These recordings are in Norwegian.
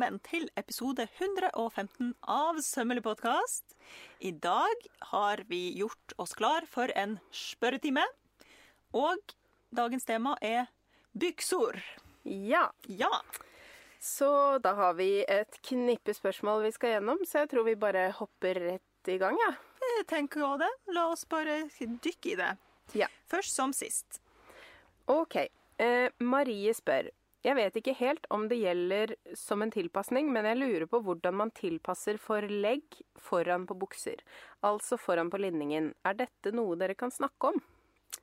velkommen til episode 115 av Sømmelig podkast. I dag har vi gjort oss klar for en spørretime, og dagens tema er byksor. Ja, Ja. så da har vi et knippe spørsmål vi skal gjennom, så jeg tror vi bare hopper rett i gang, ja. Jeg tenker òg det. La oss bare dykke i det. Ja. Først som sist. Ok. Eh, Marie spør. Jeg vet ikke helt om det gjelder som en tilpasning, men jeg lurer på hvordan man tilpasser for legg foran på bukser. Altså foran på linningen. Er dette noe dere kan snakke om?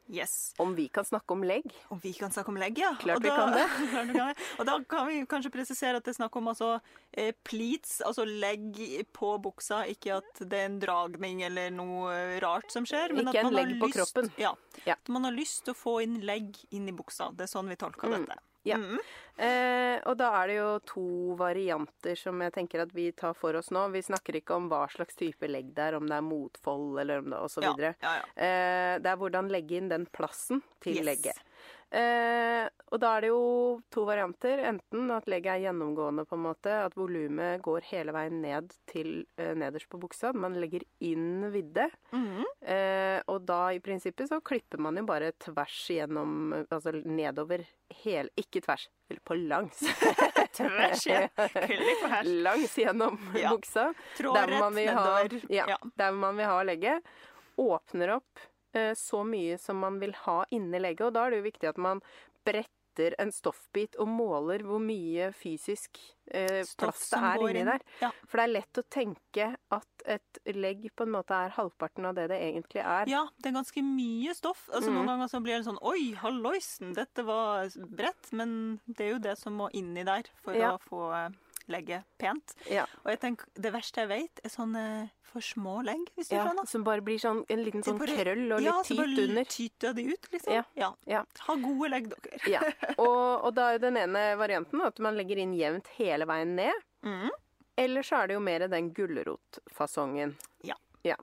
Yes. Om vi kan snakke om legg? Om vi kan snakke om legg, ja. Klart Og vi da- kan det. Vi. Og da kan vi kanskje presisere at det er snakk om altså, eh, pleats, altså legg på buksa. Ikke at det er en dragning eller noe eh, rart som skjer. Men Ikke at en man har legg på lyst, kroppen. Ja. Ja. At man har lyst til å få inn legg inn i buksa. Det er sånn vi tolker Mm. dette. Ja. Mm. Eh, og da er det jo to varianter som jeg tenker at vi tar for oss nå. Vi snakker ikke om hva slags type legg det er, om det er motfold eller om det og så Ja, ja, ja. Eh, det er hvordan legge inn den plassen til Yes. legget. Eh, og da er det jo to varianter. Enten at legget er gjennomgående, på en måte. At volumet går hele veien ned til eh, nederst på buksa. Man legger inn vidde. Mhm. Eh, og da i prinsippet så klipper man jo bare tvers gjennom Altså nedover hele Ikke tvers, eller på langs. Tvers, ja. Langs gjennom Ja. buksa. Trå rett ha, nedover. ja, Ja. der man vil ha legget. Åpner opp så mye som man vil ha inni legget. Og da er det jo viktig at man bretter en stoffbit og måler hvor mye fysisk eh, plass det er inni der. Ja. For det er lett å tenke at et legg på en måte er halvparten av det det egentlig er. Ja, det er ganske mye stoff. Altså Mm. Noen ganger så blir det sånn Oi, halloisen, dette var bredt. Men det er jo det som må inni der for Ja. å få legget pent. Ja. Og jeg tenker, det verste jeg vet, er sånne for små legg, hvis du Ja, skjønner. som bare blir sånn en liten sånn bare- krøll og ja, litt så bare tyter de ut, liksom. Ja, Ja. ja. Ha gode legg, dere. Ja. Og, og da er den ene varianten at man legger inn jevnt hele veien ned. Mm. Eller så er det jo mer den gulrotfasongen. Ja. Ja.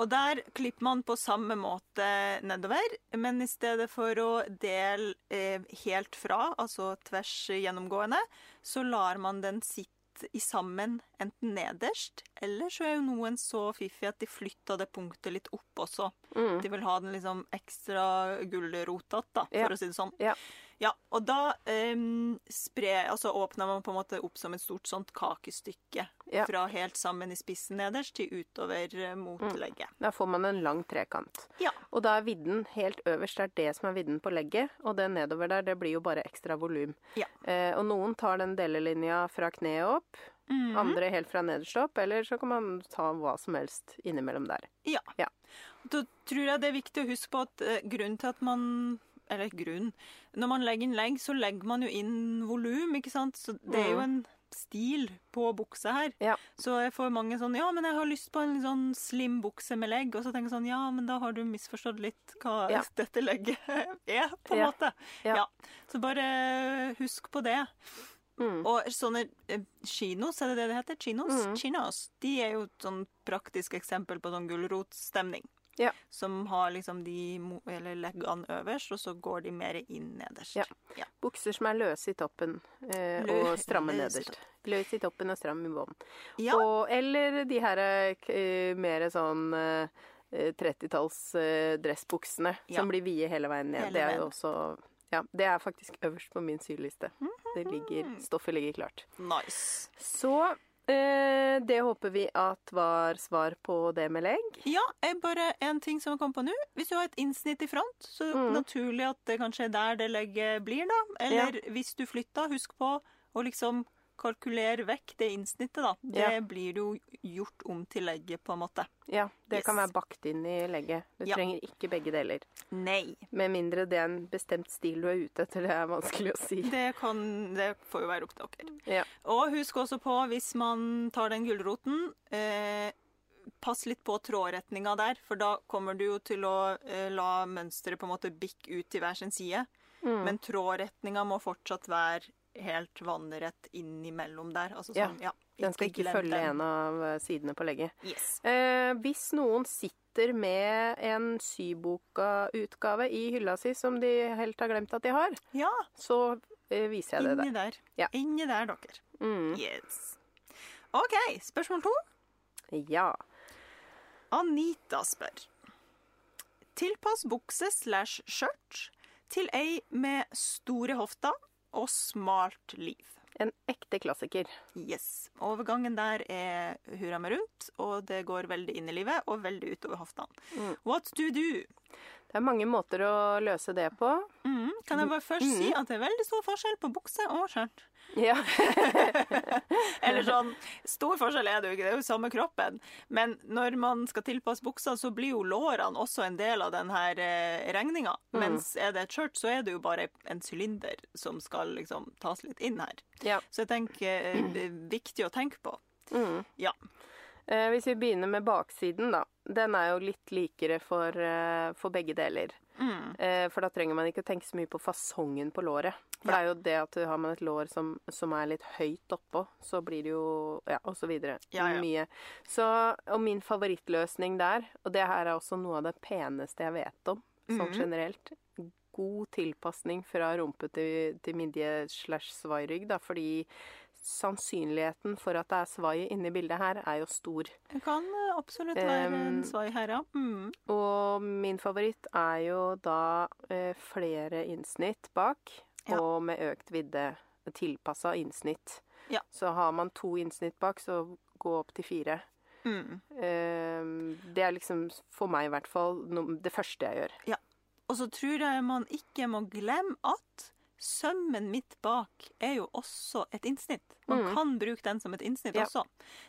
Og der klipper man på samme måte nedover, men i stedet for å dele eh, helt fra, altså tvers gjennomgående, så lar man den sitte i sammen enten nederst, eller så er jo noen så fiffige at de flytter det punktet litt opp også. Mm. De vil ha den liksom ekstra gulrotete, for Ja. å si det sånn. Ja. Ja, og da um, spre, altså åpner man på en måte opp som et stort sånt kakestykke. Ja. Fra helt sammen i spissen nederst til utover mot mm. legget. Da får man en lang trekant. Ja. Og da er vidden helt øverst, det er det som er vidden på legget. Og det nedover der, det blir jo bare ekstra volum. Ja. Eh, og noen tar den delelinja fra kneet opp, Mm. andre helt fra nederst opp, eller så kan man ta hva som helst innimellom der. Ja. Ja. Da tror jeg det er viktig å huske på at eh, grunnen til at man Eller grunn Når man legger inn legg, så legger man jo inn volum, ikke sant? Så det er jo en stil på buksa her. Ja. Så jeg får mange sånn Ja, men jeg har lyst på en sånn slim bukse med legg. Og så tenker jeg sånn Ja, men da har du misforstått litt hva Ja. dette legget er, på en Ja. måte. Ja. Så bare husk på det. Mm. Og sånne kinos, chinos, er det det det heter? Chinos? Mm. Chinos. De er jo et sånn praktisk eksempel på sånn gulrotstemning. Ja. Som har liksom de eller leggene øverst, og så går de mer inn nederst. Ja. Bukser som er løse i toppen eh, Lø- og stramme løse i nederst. Løs i toppen og stram i bånn. Ja. Og, eller de her eh, mer sånn eh, 30-talls eh, dressbuksene Ja. som blir vide hele veien ned. Hele det er jo også Ja, det er faktisk øverst på min syliste. Det ligger, stoffet ligger klart. Nice. Så det håper vi at var svar på det med legg. Ja, bare en ting som kom på nå. Hvis du har et innsnitt i front, så er Mm. naturlig at det kanskje er der det legget blir, da. Eller hvis du flytter, husk på å liksom kalkulere vekk det innsnittet, da. Det Ja. blir jo gjort om til legget, på en måte. Ja, det Yes. kan være bakt inn i legget. Du Ja. trenger ikke begge deler. Nei. Med mindre det er en bestemt stil du er ute etter. Det er vanskelig å si. Det, kan, det får jo være opp til dere. Ja. Og husk også på, hvis man tar den gulroten eh, Pass litt på trådretninga der, for da kommer du jo til å eh, la mønsteret på en måte bikke ut til hver sin side. Mm. Men trådretninga må fortsatt være helt vannrett innimellom der. Altså Ja, sånn, ja. Den skal ikke følge den. en av eh, sidene på legget. Yes. Eh, hvis noen sitter med en syboka-utgave i hylla si som de helt har glemt at de har, Ja. så eh, viser jeg det der. der. Ja. Inni der, dere. Mm. Yes. OK, spørsmål to. Ja. Anita spør. Tilpass bukse slash skjørt til ei med store hofter og smalt liv. En ekte klassiker. Yes. Overgangen der er hurra meg rundt, og det går veldig inn i livet og veldig utover hoftene. Mm. What do you do? Det er mange måter å løse det på. Mm. Kan jeg bare først si at det er veldig stor forskjell på bukse og skjørt? Ja. Eller sånn, Stor forskjell er det jo ikke, det er jo samme kroppen. Men når man skal tilpasse buksa, så blir jo lårene også en del av denne regninga. Mm. Mens er det et skjørt, så er det jo bare en sylinder som skal liksom tas litt inn her. ja. Så jeg tenker eh, det er viktig å tenke på. Mm. Ja. Eh, hvis vi begynner med baksiden, da. Den er jo litt likere for, eh, for begge deler. Mm. Eh, for da trenger man ikke å tenke så mye på fasongen på låret. For det er jo det at har man et lår som, som er litt høyt oppå, så blir det jo Ja, og så videre. Ja, ja. Mye. Så, og min favorittløsning der, og det her er også noe av det peneste jeg vet om, sånn mm. generelt God tilpasning fra rumpe til, til midje slash svairygg, da, fordi sannsynligheten for at det er svai inni bildet her, er jo stor. Det kan eh, absolutt være en Um, svai her, ja. Mm. Og min favoritt er jo da eh, flere innsnitt bak, Ja. og med økt vidde tilpassa innsnitt. Ja. Så har man to innsnitt bak, så gå opp til fire. Mm. Eh, det er liksom, for meg i hvert fall, det første jeg gjør. Og så tror jeg man ikke må glemme at sømmen midt bak er jo også et innsnitt. Man Mm. kan bruke den som et innsnitt Ja. også.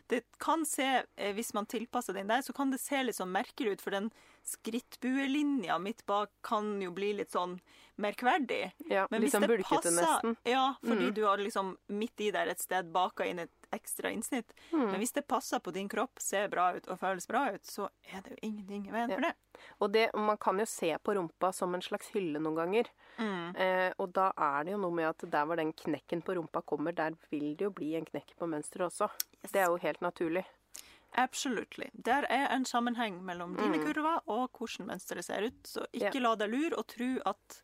Det kan se, eh, Hvis man tilpasser den der, så kan det se litt sånn merkelig ut, for den skrittbuelinja midt bak kan jo bli litt sånn merkverdig. Ja, Men litt hvis sånn det bulkete passer, nesten. Ja, fordi Mm. du har liksom midt i der et sted baka inn et ekstra innsnitt. Mm. Men hvis det passer på din kropp, ser bra ut og føles bra ut, så er det jo ingenting i veien for det. Og det, man kan jo se på rumpa som en slags hylle noen ganger. Mm. Eh, og da er det jo noe med at der hvor den knekken på rumpa kommer, der vil det jo bli en knekk på mønsteret også. Yes. Det er jo helt naturlig. Absolutely. Der er en sammenheng mellom dine Mm. kurver og hvordan mønsteret ser ut. Så ikke Ja. la deg lure og tro at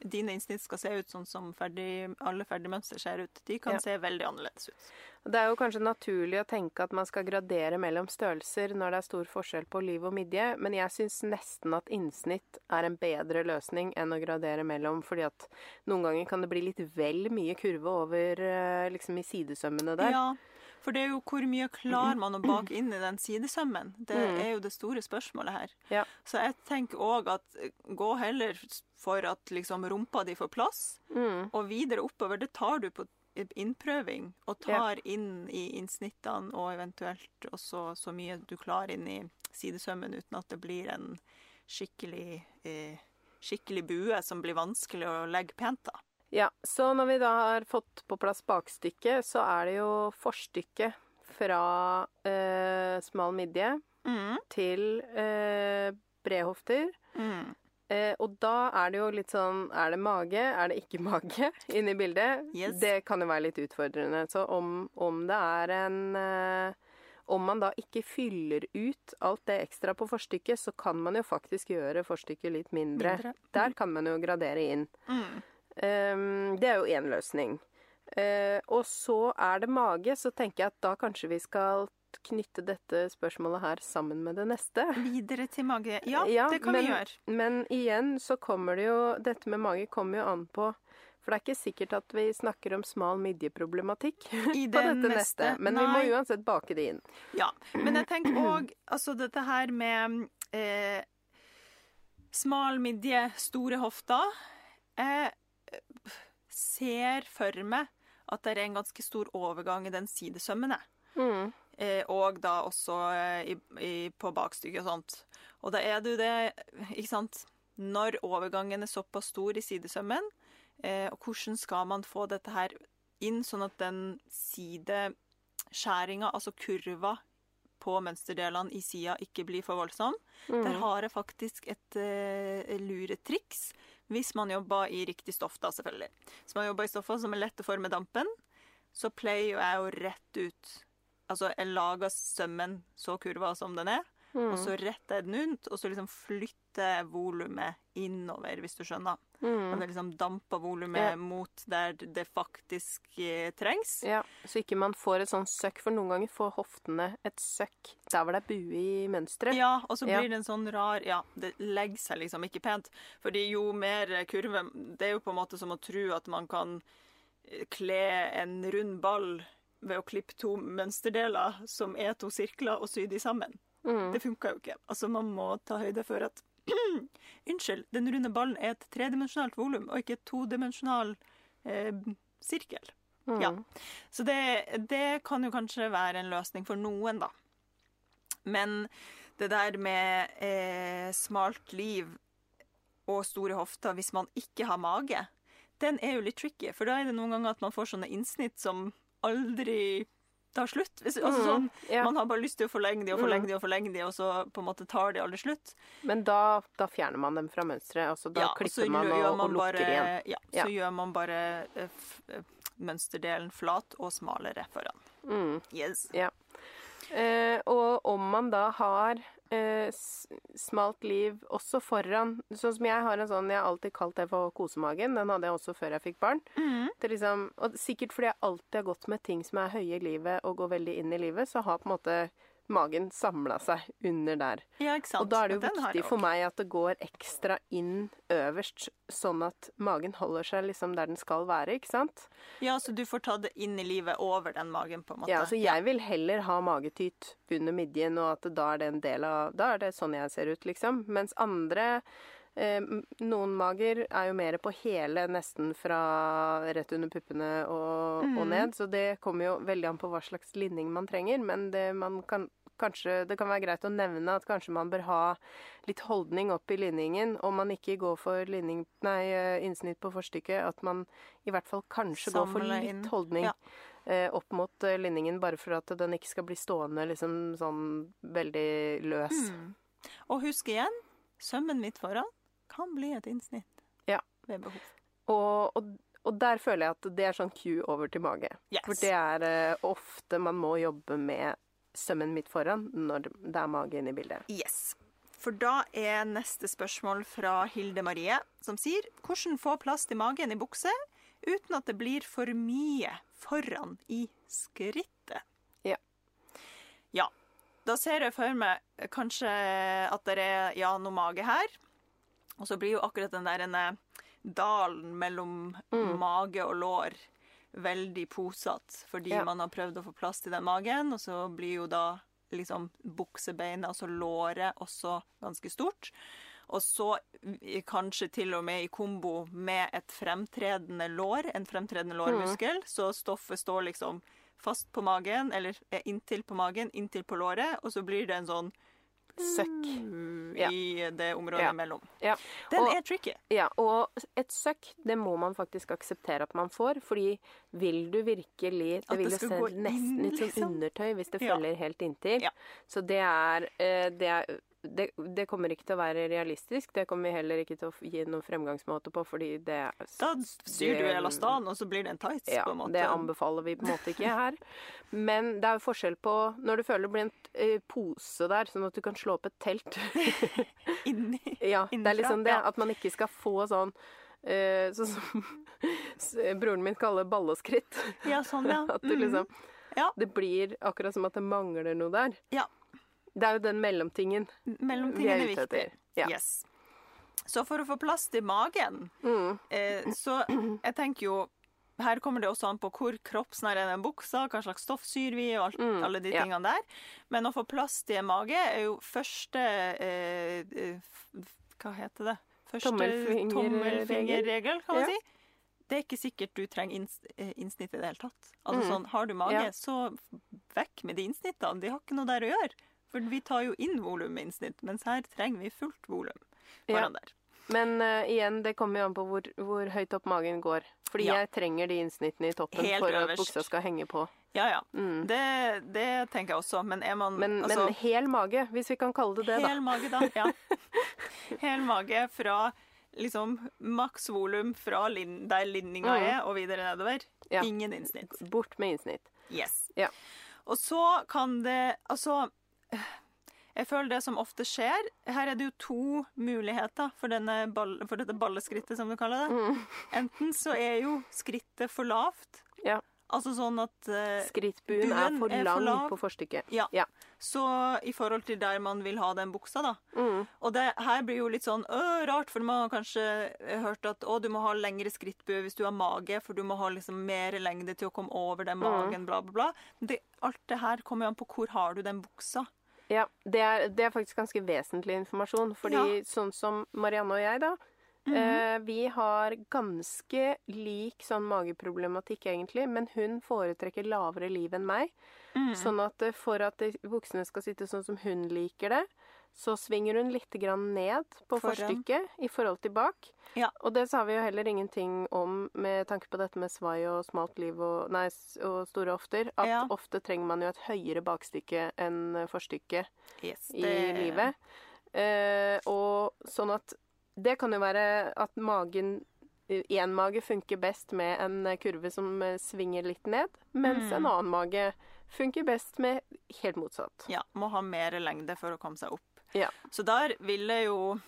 dine innsnitt skal se ut sånn som ferdig, alle ferdige mønster ser ut. De kan Ja. se veldig annerledes ut. Det er jo kanskje naturlig å tenke at man skal gradere mellom størrelser når det er stor forskjell på liv og midje, men jeg syns nesten at innsnitt er en bedre løsning enn å gradere mellom, fordi at noen ganger kan det bli litt vel mye kurve over eh, liksom i sidesømmene der. Ja, for det er jo hvor mye klarer man å bake inn i den sidesømmen. Det Mm. er jo det store spørsmålet her. Ja. Så jeg tenker òg at eh, gå heller for at liksom rumpa di får plass, Mm, og videre oppover, det tar du på innprøving, og Ja. tar inn i innsnittene, og eventuelt også så mye du klarer inn i sidesømmen uten at det blir en skikkelig, eh, skikkelig bue som blir vanskelig å legge pent da. Ja, så når vi da har fått på plass bakstykket, så er det jo forstykket fra eh, smal midje Mm. til eh, brede hofter. Mm. Eh, og da er det jo litt sånn Er det mage? Er det ikke mage inne i bildet? Yes. Det kan jo være litt utfordrende. Så om, om det er en eh, Om man da ikke fyller ut alt det ekstra på forstykket, så kan man jo faktisk gjøre forstykket litt mindre. Mindre. Der kan man jo gradere inn. Mm. Ehm, det er jo én løsning. Eh, og så er det mage, så tenker jeg at da kanskje vi skal knytte dette spørsmålet her sammen med det neste. Videre til mage. Ja, Ja, det kan men- vi gjøre. Men igjen så kommer det jo Dette med mage kommer jo an på For det er ikke sikkert at vi snakker om smal midjeproblematikk I på dette neste. neste. Men vi må uansett bake det inn. Ja, men jeg tenker òg altså dette her med eh, smal midje, store hofter eh, ser for meg at det er en ganske stor overgang i den sidesømmene. Mm. Eh, og da også eh, i, i, på bakstykket og sånt. Og da er jo det, ikke sant Når overgangen er såpass stor i sidesømmen, eh, og hvordan skal man få dette her inn sånn at den sideskjæringa, altså kurva på mønsterdelene i sida, ikke blir for voldsom. Der Mm. har jeg faktisk et eh, luretriks. Hvis man jobber i riktig stoff, da, selvfølgelig. Hvis man jobber i stoffer som er lett å forme dampen, så pleier jo jeg å rette ut Altså, jeg lager sømmen så kurva som den er, og så retter jeg den rundt, og så liksom flytter jeg volumet innover, hvis du skjønner. Mm. Og det liksom damper volumet Ja. mot der det faktisk eh, trengs. Ja, så ikke man får et sånn søkk, for noen ganger får hoftene et søkk der hvor det er bue i mønsteret. Ja, og så Ja. blir det en sånn rar Ja, det legger seg liksom ikke pent. Fordi jo mer kurve Det er jo på en måte som å tro at man kan eh, kle en rund ball ved å klippe to mønsterdeler som er to sirkler, og sy de sammen. Mm. Det funka jo ikke. Altså, man må ta høyde for at Unnskyld, den runde ballen er et tredimensjonalt volum, og ikke et todimensjonal eh, sirkel. Mm. Ja. Så det, det kan jo kanskje være en løsning for noen, da. Men det der med eh, smalt liv og store hofter hvis man ikke har mage, den er jo litt tricky. For da er det noen ganger at man får sånne innsnitt som aldri tar slutt. Hvis, altså Mm, sånn, ja. Man har bare lyst til å forlenge de og Mm. forlenge de og forlenge de, og så på en måte tar de aldri slutt. Men da, da fjerner man dem fra mønsteret, altså da Ja, klipper man og, og lukker bare, igjen. Ja, Ja. så gjør man bare eh, eh, mønsterdelen flat og smalere foran. Mm. Yes. Eh, og om man da har eh, smalt liv også foran Sånn som jeg har en sånn Jeg har alltid kalt det for kosemagen. Den hadde jeg også før jeg fikk barn. Mm. Liksom, og sikkert fordi jeg alltid har gått med ting som er høye i livet og går veldig inn i livet, så har på en måte magen samla seg under der. Ja, ikke sant. Og da er det jo viktig for meg at det går ekstra inn øverst, sånn at magen holder seg liksom der den skal være, ikke sant? Ja, så du får ta det inn i livet over den magen, på en måte. Ja, altså jeg vil heller ha magetyt under midjen, og at da er det en del av Da er det sånn jeg ser ut, liksom. Mens andre eh, Noen mager er jo mer på hele, nesten fra rett under puppene og, og Mhm. ned, så det kommer jo veldig an på hva slags linning man trenger, men det man kan Kanskje det kan være greit å nevne at kanskje man bør ha litt holdning opp i linningen, om man ikke går for linning, nei, eh, innsnitt på forstykket, at man i hvert fall kanskje går for litt inn. holdning Ja. eh, opp mot eh, linningen, bare for at den ikke skal bli stående liksom sånn veldig løs. Mm. Og husk igjen, sømmen midt foran kan bli et innsnitt Ja. ved behov. Og, og, og der føler jeg at det er sånn cue over til mage. Yes. For det er uh, ofte man må jobbe med sømmen midt foran når det er mage inne i bildet. Yes. For da er neste spørsmål fra Hilde Marie, som sier hvordan få plass til magen i bukse uten at det blir for mye foran i skrittet. Ja. Ja. Da ser jeg for meg kanskje at det er ja, noe mage her. Og så blir jo akkurat den der dalen mellom Mm. mage og lår veldig posete, fordi Ja. man har prøvd å få plass til den magen, og så blir jo da liksom buksebeinet, altså låret, også ganske stort. Og så kanskje til og med i kombo med et fremtredende lår, en fremtredende lårmuskel, så stoffet står liksom fast på magen, eller er inntil på magen, inntil på låret, og så blir det en sånn Søkk. uh, Ja. i det området Ja. imellom. Ja. Den Og- er tricky. Ja, og et søkk, det må man faktisk akseptere at man får, fordi vil du virkelig Det vil jo se nesten ut som liksom. undertøy hvis det følger helt inntil. Ja. Så det er, eh, det er det, det kommer ikke til å være realistisk. Det kommer vi heller ikke til å gi noen fremgangsmåte på, fordi det Da syr du i elastan, og så blir det en tights, Ja, på en måte. det anbefaler vi på en måte ikke her. Men det er jo forskjell på når du føler det blir en eh, pose der, sånn at du kan slå opp et telt. Inni. Ja, det er liksom det. At man ikke skal få sånn eh, Sånn som broren min kaller balleskritt. Ja, sånn, ja. At Mhm. liksom Ja. Det blir akkurat som at det mangler noe der. Ja. Det er jo den mellomtingen Mellomtingen vi er ute etter. Ja. Yes. Så for å få plass til magen, Mm. eh, så jeg tenker jo her kommer det også an på hvor kroppsnær er den buksa, hva slags stoff syr vi, og alt, Mm, alle de ja. tingene der. Men å få plass til en mage er jo første eh, eh, Hva heter det? Første Tommelfingerregel. tommelfingerregel, kan man Ja. si. Det er ikke sikkert du trenger inns eh, innsnitt i det hele tatt. Altså Mm. sånn, Har du mage, Ja. så vekk med de innsnittene. De har ikke noe der å gjøre. For vi tar jo inn volum med innsnitt, mens her trenger vi fullt volum Ja. foran der. Men uh, igjen, det kommer jo an på hvor, hvor høyt opp magen går. Fordi Ja. jeg trenger de innsnittene i toppen Helt for at buksa skal henge på. Ja, ja. Mm. Det, det tenker jeg også, men er man Men, altså, men hel mage, hvis vi kan kalle det det, da. Hel mage, da. Ja. Hel mage fra liksom maks volum fra lin der linninga Mm. er, og videre nedover. Ja. Ingen innsnitt. Bort med innsnitt. Yes. Ja. Og så kan det Altså Jeg føler det som ofte skjer Her er det jo to muligheter for, ball, for dette balleskrittet, som du kaller det. Mm. Enten så er jo skrittet for lavt. Ja. Altså sånn at uh, Skrittbuen er for er for lav. på forstykket. Ja. Ja. Så i forhold til der man vil ha den buksa, da. Mm. Og det her blir jo litt sånn øh, rart, for man har kanskje hørt at å, du må ha lengre skrittbue hvis du har mage, for du må ha liksom mer lengde til å komme over den magen, bla, bla, bla. Det, alt det her kommer jo an på hvor har du den buksa. Ja, det er, det er faktisk ganske vesentlig informasjon. Fordi Ja. sånn som Marianne og jeg, da. eh, vi har ganske lik sånn mageproblematikk, egentlig. Men hun foretrekker lavere liv enn meg. Mm. Sånn at eh, for at buksene skal sitte sånn som hun liker det, så svinger hun litt grann ned på Foran. forstykket i forhold til bak. Ja. Og det sa vi jo heller ingenting om med tanke på dette med svai og smalt liv og, nei, og store hofter. At Ja. ofte trenger man jo et høyere bakstykke enn forstykket forstykke Yes, i livet. Eh, og sånn at det kan jo være at magen Én mage funker best med en eh, kurve som eh, svinger litt ned, mens Mm. en annen mage funker best med helt motsatt. Ja, må ha mer lengde for å komme seg opp. Ja. Så der ville jo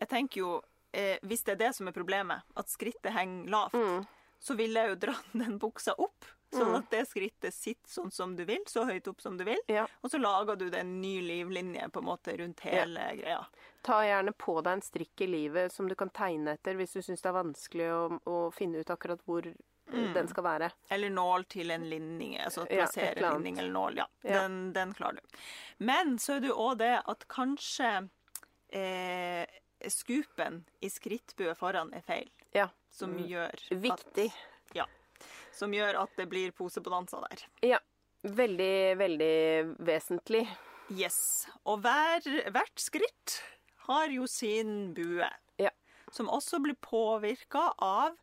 Jeg tenker jo eh, Hvis det er det som er problemet, at skrittet henger lavt, Mm. så ville jeg jo dratt den buksa opp. Sånn at det skrittet sitter sånn som du vil, så høyt opp som du vil. Ja. Og så lager du det en ny livlinje på en måte rundt hele greia. Ta gjerne på deg en strikk i livet som du kan tegne etter hvis du syns det er vanskelig å, å finne ut akkurat hvor eh, den skal være. Eller nål til en linning. Altså plassere ja, linning eller nål. Ja, Ja. Den, den klarer du. Men så er det jo òg det at kanskje eh, skupen i skrittbue foran er feil. Ja. Som gjør Viktig. Ja. Som gjør at det blir pose på dansa der. Ja. Veldig, veldig vesentlig. Yes. Og hver, hvert skritt har jo sin bue. Ja. Som også blir påvirka av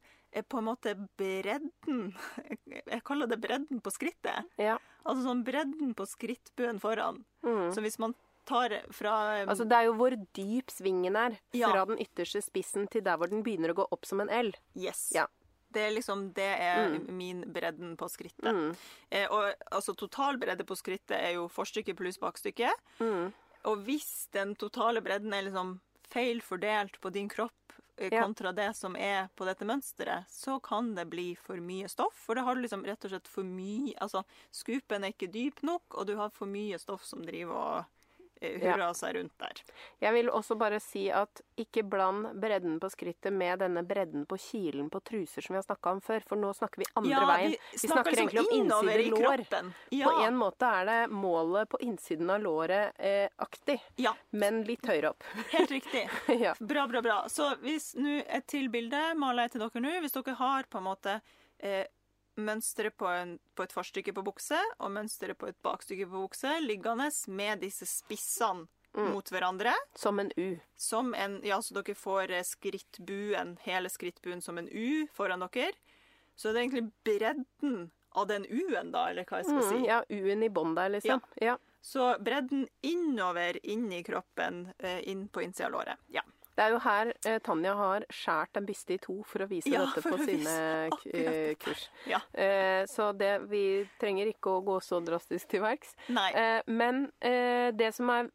på en måte bredden Jeg kaller det bredden på skrittet. Ja. Altså sånn bredden på skrittbuen foran. Mm. Så hvis man tar fra Altså, det er jo hvor dyp svingen er Ja. fra den ytterste spissen til der hvor den begynner å gå opp som en L. Yes. Ja. Det er liksom Det er min bredden på skrittet. Mm. Eh, og altså total bredde på skrittet er jo forstykke pluss bakstykke. Mm. Og hvis den totale bredden er liksom feil fordelt på din kropp eh, Ja. kontra det som er på dette mønsteret, så kan det bli for mye stoff. For da har du liksom rett og slett for mye Altså, skupen er ikke dyp nok, og du har for mye stoff som driver og eh, Ja. seg rundt der. Jeg vil også bare si at ikke bland bredden på skrittet med denne bredden på kilen på truser som vi har snakka om før, for nå snakker vi andre veien. Vi snakker liksom egentlig om innsiden av i lår. Ja. På en måte er det målet på innsiden av låret eh, aktig, ja, men litt høyere opp. helt riktig. ja. Bra, bra, bra. Så hvis nå et til bilde maler jeg til dere nå. Hvis dere har på en måte eh, mønsteret på, en, på et forstykke på bukse og mønsteret på et bakstykke på bukse liggende med disse spissene mot hverandre, Som en U. som en Ja, så dere får eh, skrittbuen, hele skrittbuen som en U foran dere. Så det er egentlig bredden av den U-en, da, eller hva jeg skal Mm, si. ja, U-en i bånn der, liksom. Ja. Så bredden innover inn i kroppen, eh, inn på innsida av låret. Ja. Det er jo her eh, Tanja har skjært en biste i to for å vise Ja, dette på sine eh, kurs. Ja. Eh, så det, vi trenger ikke å gå så drastisk til verks. Eh, men eh, det som er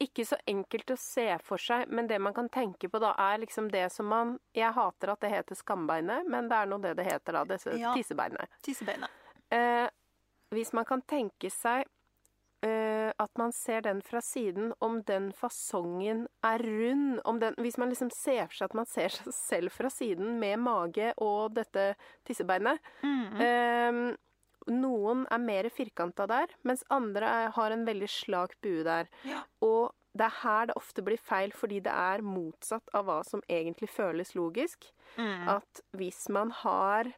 ikke så enkelt å se for seg, men det man kan tenke på da, er liksom det som man Jeg hater at det heter skambeinet, men det er nå det det heter, da. Disse Ja. tissebeinet. Tissebeinet. Eh, hvis man kan tenke seg eh, at man ser den fra siden, om den fasongen er rund om den, Hvis man liksom ser for seg at man ser seg selv fra siden med mage og dette tissebeinet Mm. eh, Noen er mer firkanta der, mens andre er, har en veldig slak bue der. Ja. Og det er her det ofte blir feil, fordi det er motsatt av hva som egentlig føles logisk. Mm. At hvis man har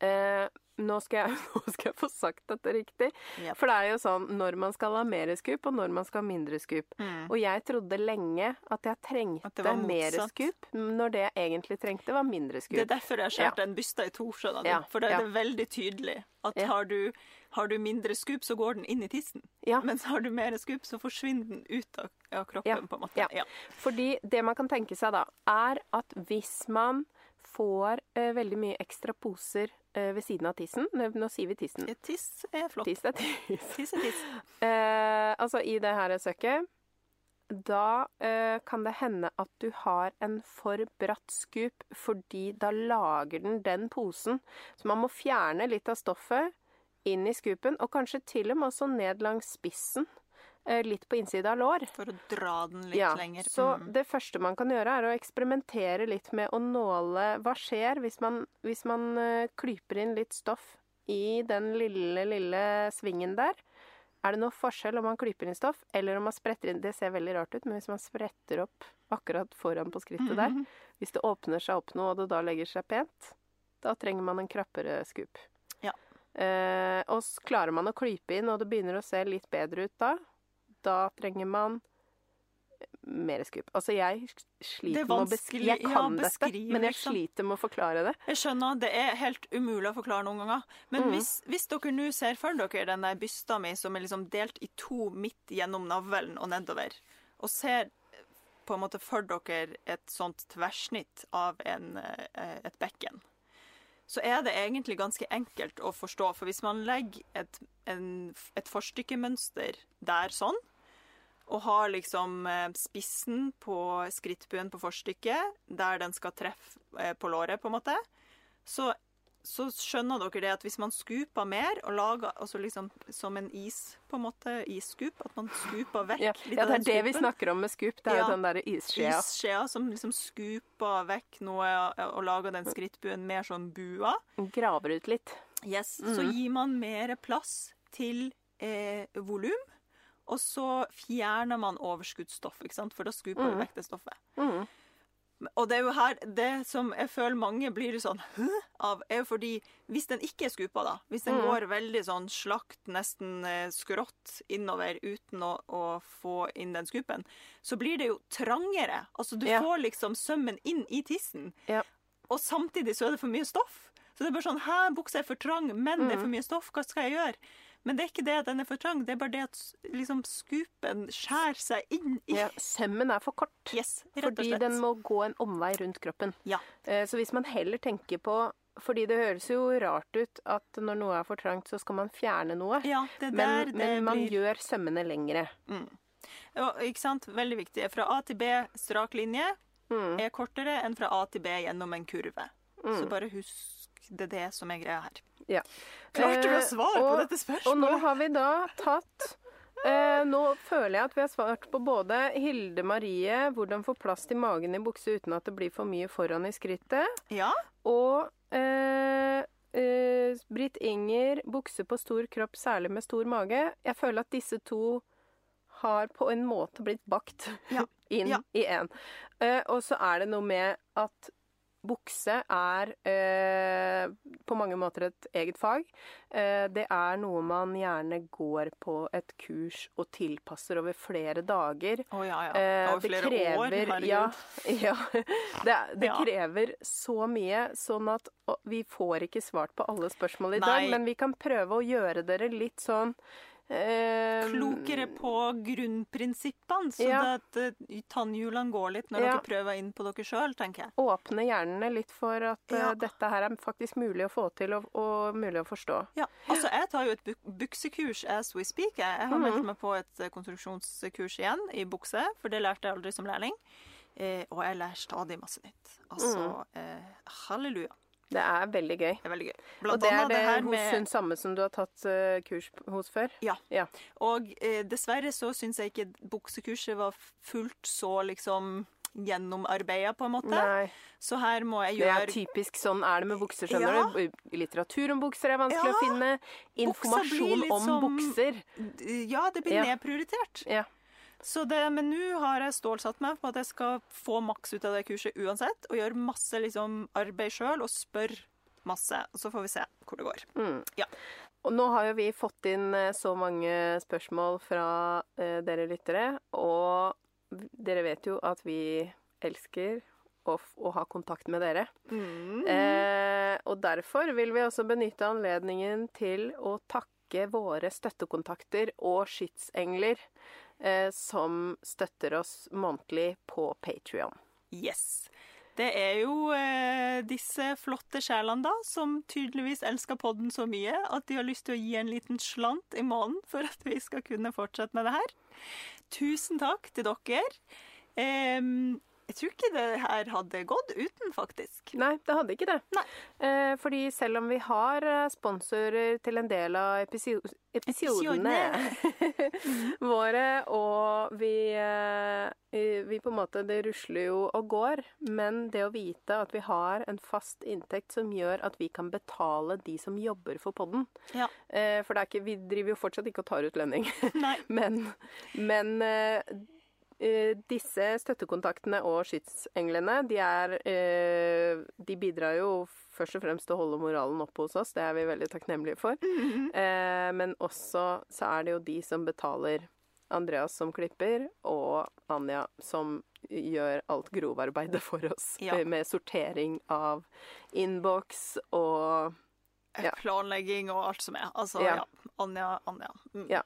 eh, nå, skal jeg, nå skal jeg få sagt dette riktig. Yep. For det er jo sånn når man skal ha mer skup, og når man skal ha mindre skup. Mm. Og jeg trodde lenge at jeg trengte at mer skup, når det jeg egentlig trengte, var mindre skup. Det er derfor jeg skjærte en byste i to, skjønner du. Ja, For da er ja. det veldig tydelig at Ja. har, du, har du mindre skup, så går den inn i tissen. Ja. Mens har du mer skup, så forsvinner den ut av, av kroppen, Ja, på en måte. ja. Ja. Fordi det man kan tenke seg da, er at hvis man får uh, veldig mye ekstra poser ved siden av tissen. Nå nå sier vi tissen. Tiss er flott. Tiss er tiss. Tiss er tiss. Eh, altså i det her søket Da eh, kan det hende at du har en for bratt skup, fordi da lager den den posen. Så man må fjerne litt av stoffet inn i skupen, og kanskje til og med også ned langs spissen. Eh, litt på innsida av lår. For å dra den litt Ja, lenger. så Mm. det første man kan gjøre, er å eksperimentere litt med å nåle Hva skjer hvis man, hvis man eh, klyper inn litt stoff i den lille, lille svingen der? Er det noe forskjell om man klyper inn stoff, eller om man spretter inn Det ser veldig rart ut, men hvis man spretter opp akkurat foran på skrittet der Mhm. Hvis det åpner seg opp noe, og det da legger seg pent, da trenger man en krappere skup. Ja. Eh, og klarer man å klype inn, og det begynner å se litt bedre ut da, da trenger man mer skup. Altså, jeg sliter er med å beskrive Jeg kan ja, dette, men jeg liksom. sliter med å forklare det. Jeg skjønner, det er helt umulig å forklare noen ganger. Men Mm. hvis, hvis dere nå ser for dere den der bysta mi som er liksom delt i to midt gjennom navlen og nedover, og ser på en måte for dere et sånt tverrsnitt av en, eh, et bekken, så er det egentlig ganske enkelt å forstå. For hvis man legger et, en, et forstykkemønster der sånn, og har liksom eh, spissen på skrittbuen på forstykket, der den skal treffe eh, på låret, på en måte, så, så skjønner dere det at hvis man skuper mer og lager altså liksom som en is, på en måte, isskup, at man skuper vekk Ja, litt ja av det er den det vi snakker om med skup. Det er Ja. den derre isskjea. Isskjea som liksom skuper vekk noe og, lager den skrittbuen mer sånn bua. Graver ut litt. Yes, Så Mhm. gir man mer plass til eh, volum, og så fjerner man overskuddsstoff, for da skuper Mhm. du vekk det stoffet. Mm. Og det er jo her Det som jeg føler mange blir sånn Hø? av, er jo fordi hvis den ikke er skupa, da, hvis den mm. går veldig sånn slakt, nesten eh, skrått innover uten å, å få inn den skupen, så blir det jo trangere. Altså du Ja. får liksom sømmen inn i tissen, Ja. og samtidig så er det for mye stoff. Så det er bare sånn Hæ, buksa er for trang, men det er for Mhm. mye stoff. Hva skal jeg gjøre? Men det er ikke det at den er for trang, det er bare det at liksom skupen skjærer seg inn i Ja, sømmen er for kort. Yes, Fordi den må gå en omvei rundt kroppen. Ja. Eh, Så hvis man heller tenker på Fordi det høres jo rart ut at når noe er for trangt, så skal man fjerne noe. Ja, Men, det men man blir gjør sømmene lengre. Ja, ikke sant? Veldig viktig. Fra A til B strak linje Mm. er kortere enn fra A til B gjennom en kurve. Så bare husk det er det som er greia her. Ja. Klarte vi å Eh, og, på dette spørsmålet? Og nå har vi da tatt eh, Nå føler jeg at vi har svart på både Hilde Marie, hvordan få plass til magen i bukse uten at det blir for mye foran i skrittet, Ja. og eh, eh, Britt Inger, bukse på stor kropp, særlig med stor mage. Jeg føler at disse to har på en måte blitt bakt Ja. inn Ja. i én. Eh, og så er det noe med at bukse er eh, på mange måter et eget fag. Eh, det er noe man gjerne går på et kurs og tilpasser over flere dager. Å ja, ja. Eh, Over det flere krever, år. Herregud. Ja, ja. Det, det Ja. krever så mye, sånn at og, vi får ikke svart på alle spørsmål i dag, men vi kan prøve å gjøre dere litt sånn Klokere på grunnprinsippene, så Ja. det at eh, tannhjulene går litt når Ja. dere prøver inn på dere sjøl, tenker jeg. Åpne hjernene litt for at eh, Ja. dette her er faktisk mulig å få til og, og mulig å forstå. Ja, altså Jeg tar jo et buk buksekurs as we speak. Jeg, jeg har Mhm. meldt meg på et eh, konstruksjonskurs igjen i bukse, for det lærte jeg aldri som lærling. Eh, og jeg lærer stadig masse nytt. Altså, mm. eh, halleluja. Det er veldig gøy. Det er veldig gøy. Og det er det det hos med hun samme som du har tatt uh, kurs hos før? Ja. Ja. Og eh, dessverre så syns jeg ikke buksekurset var fullt så liksom gjennomarbeida, på en måte. Nei. Så her må jeg Det er gjøre typisk sånn er det med bukser, skjønner Ja. du. Litteratur om bukser er vanskelig Ja. å finne. Informasjon litt om bukser. Ja, det blir Ja. nedprioritert. Ja. Så det, men nå har jeg stålsatt meg på at jeg skal få maks ut av det kurset uansett, og gjøre masse liksom, arbeid sjøl og spørre masse. Så får vi se hvor det går. Mm. Ja. Og nå har jo vi fått inn eh, så mange spørsmål fra eh, dere lyttere, og dere vet jo at vi elsker å, å ha kontakt med dere. Mm. Eh, og derfor vil vi også benytte anledningen til å takke våre støttekontakter og skytsengler eh, som støtter oss månedlig på Patrion. Yes. Det er jo eh, disse flotte sjelene da, som tydeligvis elsker podden så mye at de har lyst til å gi en liten slant i måneden for at vi skal kunne fortsette med det her. Tusen takk til dere. Em, jeg tror ikke det her hadde gått uten, faktisk. Nei, det hadde ikke det. Nei. Eh, fordi selv om vi har eh, sponsorer til en del av episio episodene våre, og vi, eh, vi på en måte Det rusler jo og går, men det å vite at vi har en fast inntekt som gjør at vi kan betale de som jobber for podden Ja. eh, For det ikke, vi driver jo fortsatt ikke og tar ut lønning. Men, men disse støttekontaktene og skytsenglene, de er eh, De bidrar jo først og fremst til å holde moralen oppe hos oss, det er vi veldig takknemlige for. Eh, men også så er det jo de som betaler Andreas som klipper, og Anja som gjør alt grovarbeidet for oss. Ja. eh, Med sortering av innboks og Ja. Planlegging og alt som er. Altså, Ja. ja. Anja, Anja. Mm. Ja.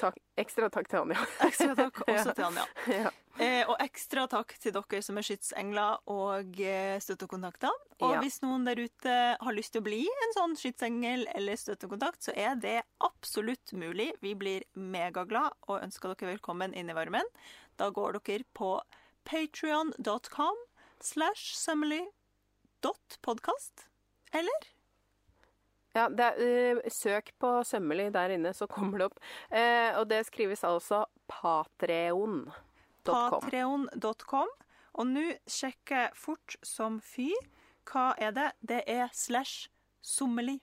Takk, ekstra takk til Anja. Ekstra takk også til Anja. ja. Eh, og ekstra takk til dere som er skytsengler og eh, støttekontakter. Og Ja. hvis noen der ute har lyst til å bli en sånn skytsengel eller støttekontakt, så er det absolutt mulig. Vi blir megaglad og ønsker dere velkommen inn i varmen. Da går dere på patrion.com slash summely.podkast. Eller? Ja, er, uh, søk på Sømmelig der inne, så kommer det opp. Uh, og det skrives altså patreon.com. Patreon.com. Og nå sjekker jeg fort som fy. Hva er det? Det er slash sommeli.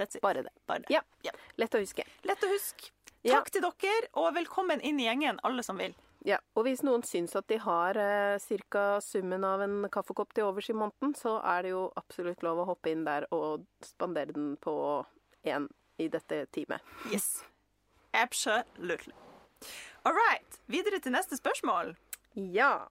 That's it. Bare det. Bare det. Ja. Ja. Lett å huske. Lett å huske. Ja. Takk til dere, og velkommen inn i gjengen, alle som vil. Ja, og hvis noen syns at de har eh, ca. summen av en kaffekopp til overs i måneden, så er det jo absolutt lov å hoppe inn der og spandere den på én i dette teamet. Yes. Absolutely. All right. Videre til neste spørsmål. Ja.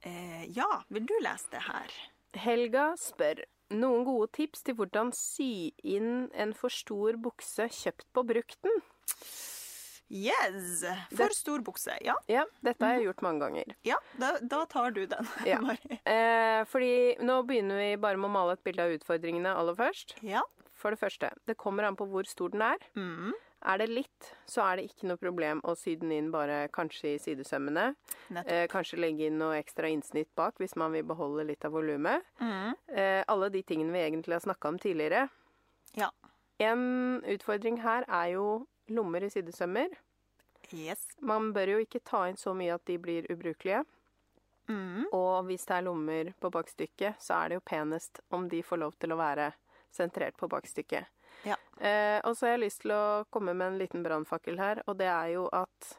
Eh, ja, vil du lese det her? Helga spør noen gode tips til hvordan sy inn en for stor bukse kjøpt på brukten. Yes. Det- For stor bukse. Ja, Ja, dette har jeg gjort mange ganger. ja da, da tar du den. Ja. Eh, fordi nå begynner vi bare med å male et bilde av utfordringene aller først. ja. For det første, det kommer an på hvor stor den er. Mm. Er det litt, så er det ikke noe problem å sy den inn bare kanskje i sidesømmene. Eh, kanskje legge inn noe ekstra innsnitt bak hvis man vil beholde litt av volumet. Mm. Eh, alle de tingene vi egentlig har snakka om tidligere. Ja. En utfordring her er jo lommer i sidesømmer. Yes. Man bør jo ikke ta inn så mye at de blir ubrukelige. Mm. Og hvis det er lommer på bakstykket, så er det jo penest om de får lov til å være sentrert på bakstykket. Ja. Eh, og så har jeg lyst til å komme med en liten brannfakkel her, og det er jo at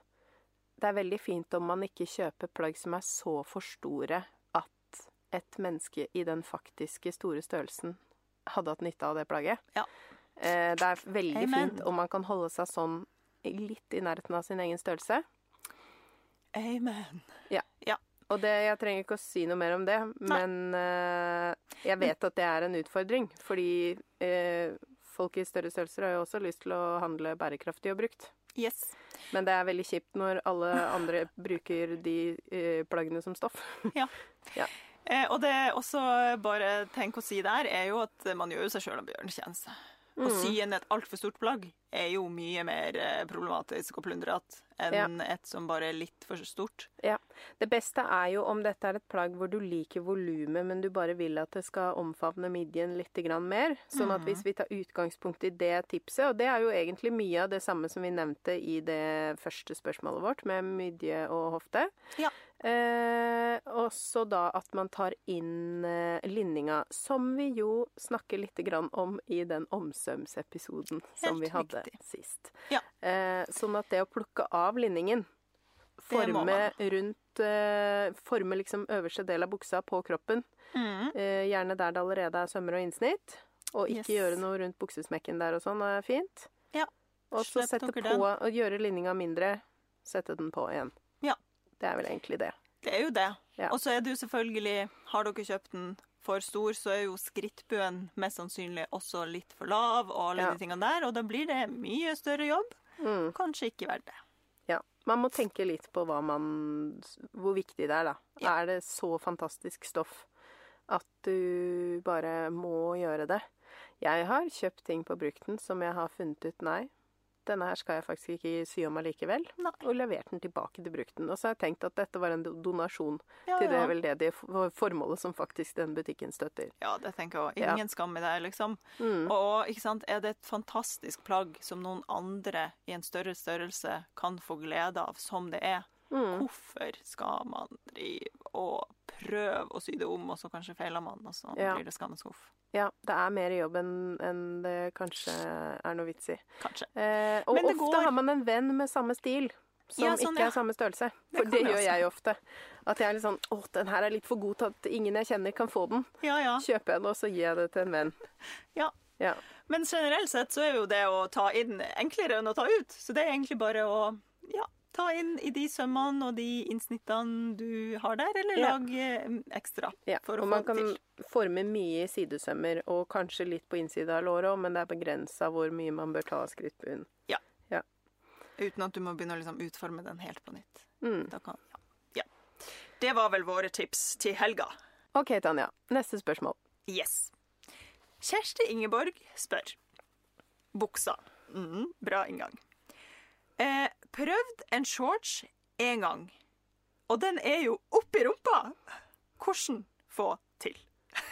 det er veldig fint om man ikke kjøper plagg som er så for store at et menneske i den faktiske store størrelsen hadde hatt nytte av det plagget. Ja. Eh, det er veldig Amen. fint om man kan holde seg sånn litt i nærheten av sin egen størrelse. Amen. Ja, Og det, jeg trenger ikke å si noe mer om det, Nei. men eh, jeg vet at det er en utfordring. Fordi eh, folk i større størrelser har jo også lyst til å handle bærekraftig og brukt. Yes. Men det er veldig kjipt når alle andre bruker de eh, plaggene som stoff. Eh, og det er også bare tenk å si der, er jo at man gjør jo seg sjøl en bjørnetjeneste. Å Mm. sy inn et altfor stort plagg er jo mye mer eh, problematisk og plundrete enn et som bare er litt for stort. Ja. Det beste er jo om dette er et plagg hvor du liker volumet, men du bare vil at det skal omfavne midjen litt mer. Sånn at Mm. hvis vi tar utgangspunkt i det tipset, og det er jo egentlig mye av det samme som vi nevnte i det første spørsmålet vårt, med midje og hofte. Ja. Eh, også da at man tar inn eh, linninga, som vi jo snakker litt grann om i den omsømsepisoden som vi hadde riktig. sist. Ja. Eh, sånn at det å plukke av linningen Forme rundt eh, Forme liksom øverste del av buksa på kroppen. Mm. Eh, gjerne der det allerede er sømmer og innsnitt. Og ikke Yes. gjøre noe rundt buksesmekken der og sånn er fint. Ja. Og så sette på den. og gjøre linninga mindre. Sette den på igjen. Ja. Det er vel egentlig det. Det er jo det. Ja. Og så er det jo selvfølgelig Har dere kjøpt den for stor, så er jo skrittbuen mest sannsynlig også litt for lav, og alle Ja. de tingene der, og da blir det mye større jobb. Mm. Kanskje ikke verdt det. Ja. Man må tenke litt på man Hvor viktig det er, da. Ja. Er det så fantastisk stoff At du bare må gjøre det. Jeg har kjøpt ting på brukten som jeg har funnet ut nei, denne her skal jeg faktisk ikke sy om allikevel. Og levert den tilbake til brukten. Og så har jeg tenkt at dette var en donasjon Ja, til det ja. veldedige for- formålet som faktisk den butikken støtter. Ja, det tenker jeg òg. Ja. Ingen skam i det, liksom. Mm. Og ikke sant, er det et fantastisk plagg som noen andre i en større størrelse kan få glede av, som det er, Mm. hvorfor skal man drive og prøve å sy det om, og så kanskje feiler man, og så Ja. blir det skammens? Ja, det er mer jobb enn en det kanskje er noe vits i. Kanskje. Eh, og ofte går- har man en venn med samme stil. Som Ja, sånn, ikke ja. er samme størrelse. For det, det, gjør jeg ofte. At jeg er litt sånn Å, den her er litt for god til at ingen jeg kjenner, kan få den. Ja, ja. Kjøper jeg den, og så gir jeg det til en venn. Ja. Ja. Men generelt sett så er jo det å ta inn enklere enn å ta ut. Så det er egentlig bare å ja, ta inn i de sømmene og de innsnittene du har der, eller Ja. lage eh, ekstra Ja, for å og få man kan til. forme mye i sidesømmer, og kanskje litt på innsida av låret òg, men det er begrensa hvor mye man bør ta av skrittbunnen. Ja. Uten at du må begynne å liksom utforme den helt på nytt. Mm. Kan, ja. ja. Det var vel våre tips til helga. OK, Tanja. Neste spørsmål. Yes. Kjersti Ingeborg spør. Buksa. Mm, bra inngang. Eh, prøvd en shorts en gang, og den er jo oppi rumpa. Hvordan få til?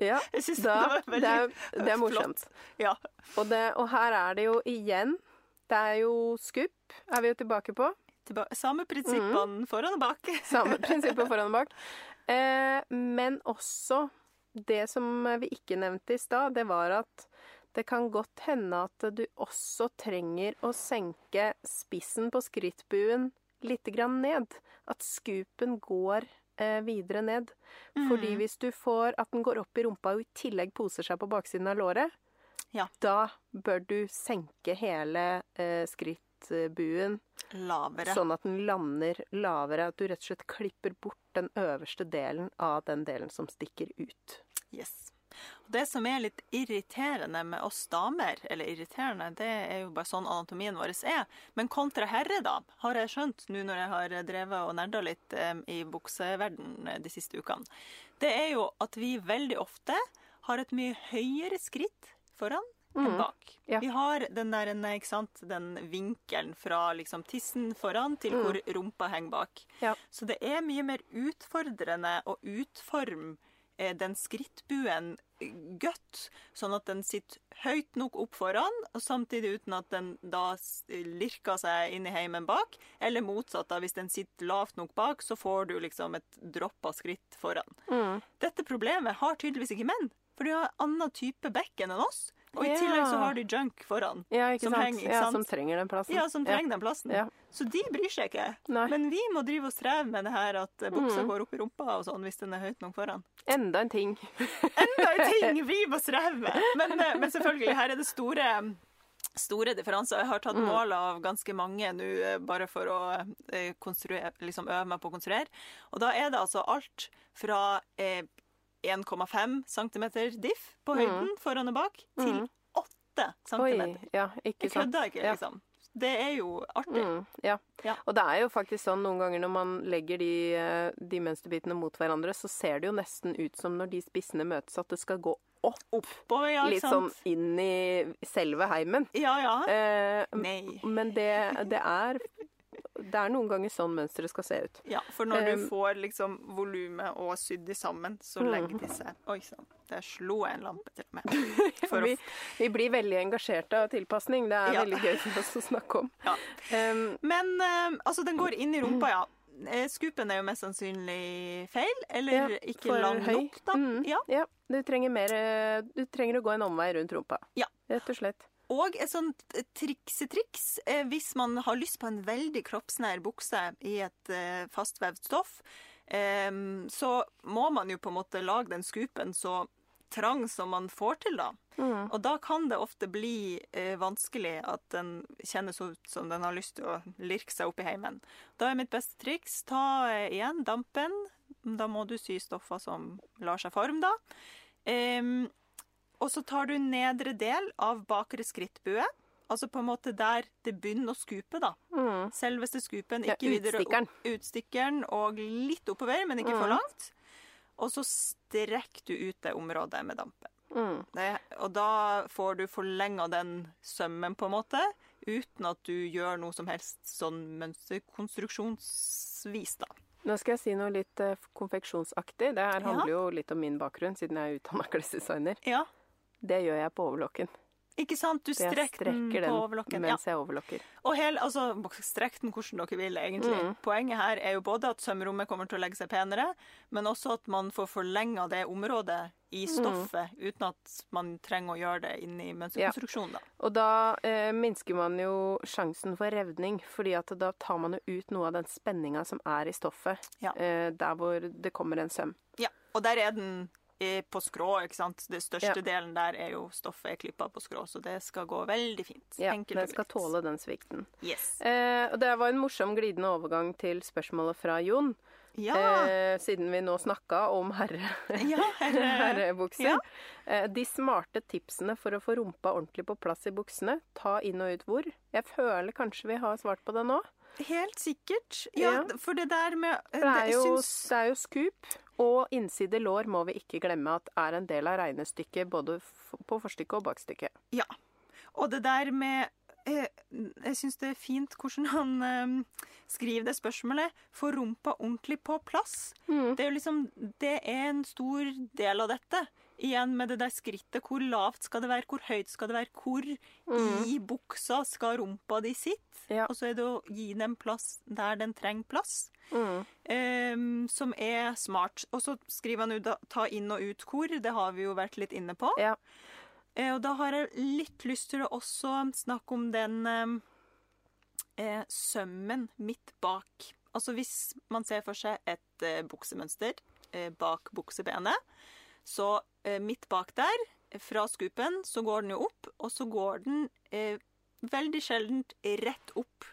Ja, da, det var det, er, det er morsomt. Ja. Og, det, og her er det jo igjen Det er jo skupp, er vi jo tilbake på. Tilba samme prinsippene foran og bak. Samme prinsippene foran og bak. Eh, men også det som vi ikke nevnte i stad, det var at det kan godt hende at du også trenger å senke spissen på skrittbuen litt grann ned. At skupen går eh, videre ned. Fordi hvis du får at den går opp i rumpa og i tillegg poser seg på baksiden av låret, Ja. da bør du senke hele eh, skrittbuen Lavere. Sånn at den lander lavere. At du rett og slett klipper bort den øverste delen av den delen som stikker ut. Yes. Og Det som er litt irriterende med oss damer, eller irriterende, det er jo bare sånn anatomien vår er. Men kontra herre, da, har jeg skjønt nå når jeg har drevet og nerda litt eh, i bukseverden eh, de siste ukene, det er jo at vi veldig ofte har et mye høyere skritt foran enn bak. Ja. Vi har den der, ikke sant, den vinkelen fra liksom tissen foran til hvor rumpa henger bak. Ja. Så det er mye mer utfordrende å utforme den skrittbuen eh, godt, sånn at den sitter høyt nok opp foran, og samtidig uten at den da lirker seg inn i heimen bak. Eller motsatt, da, hvis den sitter lavt nok bak, så får du liksom et dropp av skritt foran. Mm. Dette problemet har tydeligvis ikke menn, for de har annen type bekken enn oss. Og i Ja. tillegg så har de junk foran. Ja, Som henger, ja, som trenger den plassen. Ja, som trenger den plassen. Ja. Så de bryr seg ikke. Nei. Men vi må drive og streve med det her at buksa Mm. går opp i rumpa og sånn hvis den er høyt nok foran. Enda en ting. Enda en ting vi må streve med! Men, eh, men selvfølgelig, her er det store Store differanser. Jeg har tatt Mm. mål av ganske mange nå, eh, bare for å eh, liksom øve meg på å konstruere. Og da er det altså alt fra eh, 1,5 cm diff på høyden foran og bak, til 8 Mm. Oi. cm. Ja, ikke Jeg sant. kødder ikke, Ja. liksom. Det er jo artig. Mm, ja. Ja. Og det er jo faktisk sånn noen ganger når man legger de, eh, de mønsterbitene mot hverandre, så ser det jo nesten ut som når de spissene møtes, at det skal gå opp. Oppover, ja, litt sånn inn i selve heimen. Ja, ja. Eh, Nei. men det, det er Det er noen ganger sånn mønsteret skal se ut. Ja, for når du Um, får liksom volumet og sydd de sammen, så Mm. legger de seg Oi sann, der slo jeg en lampe til og med. For Vi, vi blir veldig engasjerte av tilpasning. Det er Ja. veldig gøy for oss å snakke om. Ja. Um, Men eh, altså, den går inn i rumpa, ja. Eh, Skupen er jo mest sannsynlig feil, eller Ja, ikke lang nok, da. Mm, Ja. ja. Du trenger mer eh, Du trenger å gå en omvei rundt rumpa. Ja. Rett og slett. Og et sånt triksetriks eh, hvis man har lyst på en veldig kroppsnær bukse i et eh, fastvevd stoff, eh, så må man jo på en måte lage den skupen så trang som man får til, da. Mm. Og da kan det ofte bli eh, vanskelig at den kjennes ut som den har lyst til å lirke seg opp i heimen. Da er mitt beste triks ta eh, igjen dampen. Da må du sy stoffer som lar seg forme, da. Em, og så tar du nedre del av bakre skrittbue. Altså på en måte der det begynner å skupe, da. Mm. Selveste skupen, Ja, ikke videre utstikkeren. opp, utstikkeren og litt oppover, men ikke for Mm. langt. og så strekker du ut det området med dampen. Mm. Det, og da får du forlenga den sømmen, på en måte, uten at du gjør noe som helst sånn mønsterkonstruksjonsvis, da. Nå skal jeg si noe litt eh, konfeksjonsaktig. Det her Ja. handler jo litt om min bakgrunn, siden jeg er utdanna klesdesigner. Ja, Det gjør jeg på overlokken. ikke sant? Du strekker den på overlokken. Mens Ja. jeg overlokker. Og hel, altså, strekk den hvordan dere vil, egentlig. Mm. Poenget her er jo både at sømrommet kommer til å legge seg penere, men også at man får forlenga det området i Mm. stoffet, uten at man trenger å gjøre det inn i mønsterkonstruksjonen. Ja. Og da eh, minsker man jo sjansen for revning, fordi at da tar man jo ut noe av den spenninga som er i stoffet, Ja. eh, der hvor det kommer en søm. Ja, og der er den på skrå, ikke sant. Det største Ja. delen der er jo stoffet er klippa på skrå, så det skal gå veldig fint. Ja, Enkelt den skal tåle den svikten. Yes. Eh, og det var en morsom glidende overgang til spørsmålet fra Jon. Ja. Eh, siden vi nå snakka om herre, ja herre. herrebukser. Ja. Eh, de smarte tipsene for å få rumpa ordentlig på plass i buksene. Ta inn og ut hvor. Jeg føler kanskje vi har svart på det nå. Helt sikkert. Ja, Ja. for det der med For det er jo, syns- det er jo skup. Og innside lår må vi ikke glemme at er en del av regnestykket både på forstykket og bakstykket. Ja. Og det der med Jeg, Jeg syns det er fint hvordan han eh, skriver det spørsmålet. Få rumpa ordentlig på plass. Mm. Det er jo liksom Det er en stor del av dette. Igjen med det der skrittet. Hvor lavt skal det være? Hvor høyt skal det være? Hvor i buksa skal rumpa di sitte? Mm. Ja. Og så er det å gi den plass der den trenger plass. Mm. um, som er smart. Og så skriver han jo da, ta inn og ut hvor. Det har vi jo vært litt inne på. Ja. Uh, og da har jeg litt lyst til å også snakke om den um, uh, sømmen midt bak. Altså hvis man ser for seg et uh, buksemønster bak buksebenet, så eh, midt bak der, fra skupen, så går den jo opp, og så går den eh, veldig sjeldent rett opp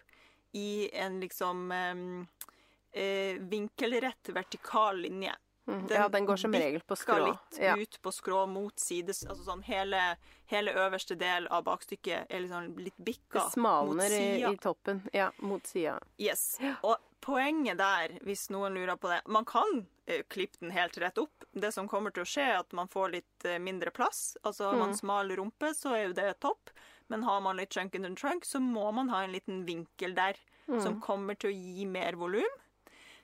i en liksom eh, eh, vinkelrett vertikal linje Mm. Den ja, den går som regel på skrå. litt Ja. ut på skrå mot sides. Altså sånn hele, hele øverste del av bakstykket er liksom litt bikka Det smalner mot i, sida. i toppen. Ja, mot sida. Yes. Og poenget der, hvis noen lurer på det Man kan eh, klippe den helt rett opp. Det som kommer til å skje, er at man får litt eh, mindre plass. Altså har man Mm. smal rumpe, så er jo det topp. Men har man litt chunk in the trunk, så må man ha en liten vinkel der Mm. som kommer til å gi mer volum.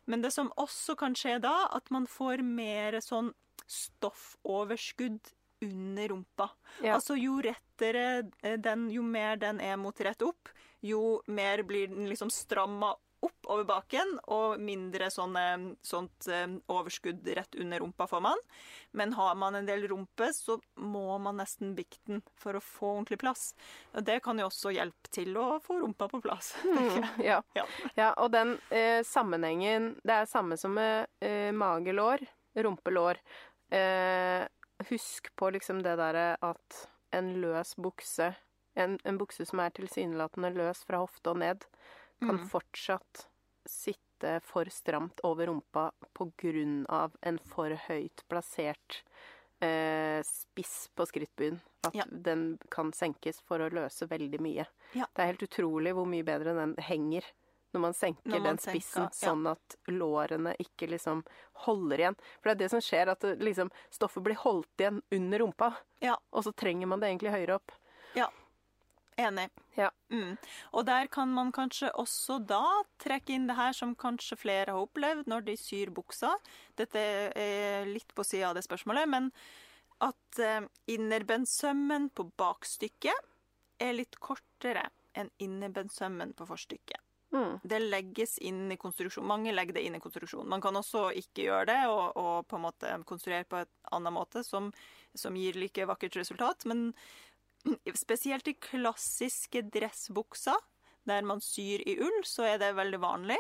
Men det som også kan skje da, at man får mer sånn stoffoverskudd under rumpa. Ja. Altså jo rettere eh, den, jo mer den er mot rett opp, jo mer blir den liksom stramma opp over baken, og mindre sånne, sånt eh, overskudd rett under rumpa får man. Men har man en del rumpe, så må man nesten bikke den for å få ordentlig plass. Og det kan jo også hjelpe til å få rumpa på plass. Mm, ja. Ja. ja, og den eh, sammenhengen Det er samme som med eh, magelår, rumpelår. Eh, husk på liksom det derre at en løs bukse, en, en bukse som er tilsynelatende løs fra hofte og ned, kan Mm. fortsatt sitte for stramt over rumpa på grunn av en for høyt plassert eh, spiss på skrittbyen. At Ja. den kan senkes for å løse veldig mye. Ja. Det er helt utrolig hvor mye bedre den henger når man senker Når man den spissen, senker, ja. sånn at lårene ikke liksom holder igjen. For det er det som skjer, at det, liksom, stoffet blir holdt igjen under rumpa, Ja. og så trenger man det egentlig høyere opp. Enig. Ja. Mm. Og der kan man kanskje også da trekke inn det her som kanskje flere har opplevd når de syr buksa. Dette er litt på sida av det spørsmålet, men at eh, innerbensømmen på bakstykket er litt kortere enn innerbensømmen på forstykket. Mm. Det legges inn i konstruksjon. Mange legger det inn i konstruksjon. Man kan også ikke gjøre det og, og på en måte konstruere på et annen måte som, som gir like vakkert resultat. Men spesielt i klassiske dressbukser, der man syr i ull, så er det veldig vanlig.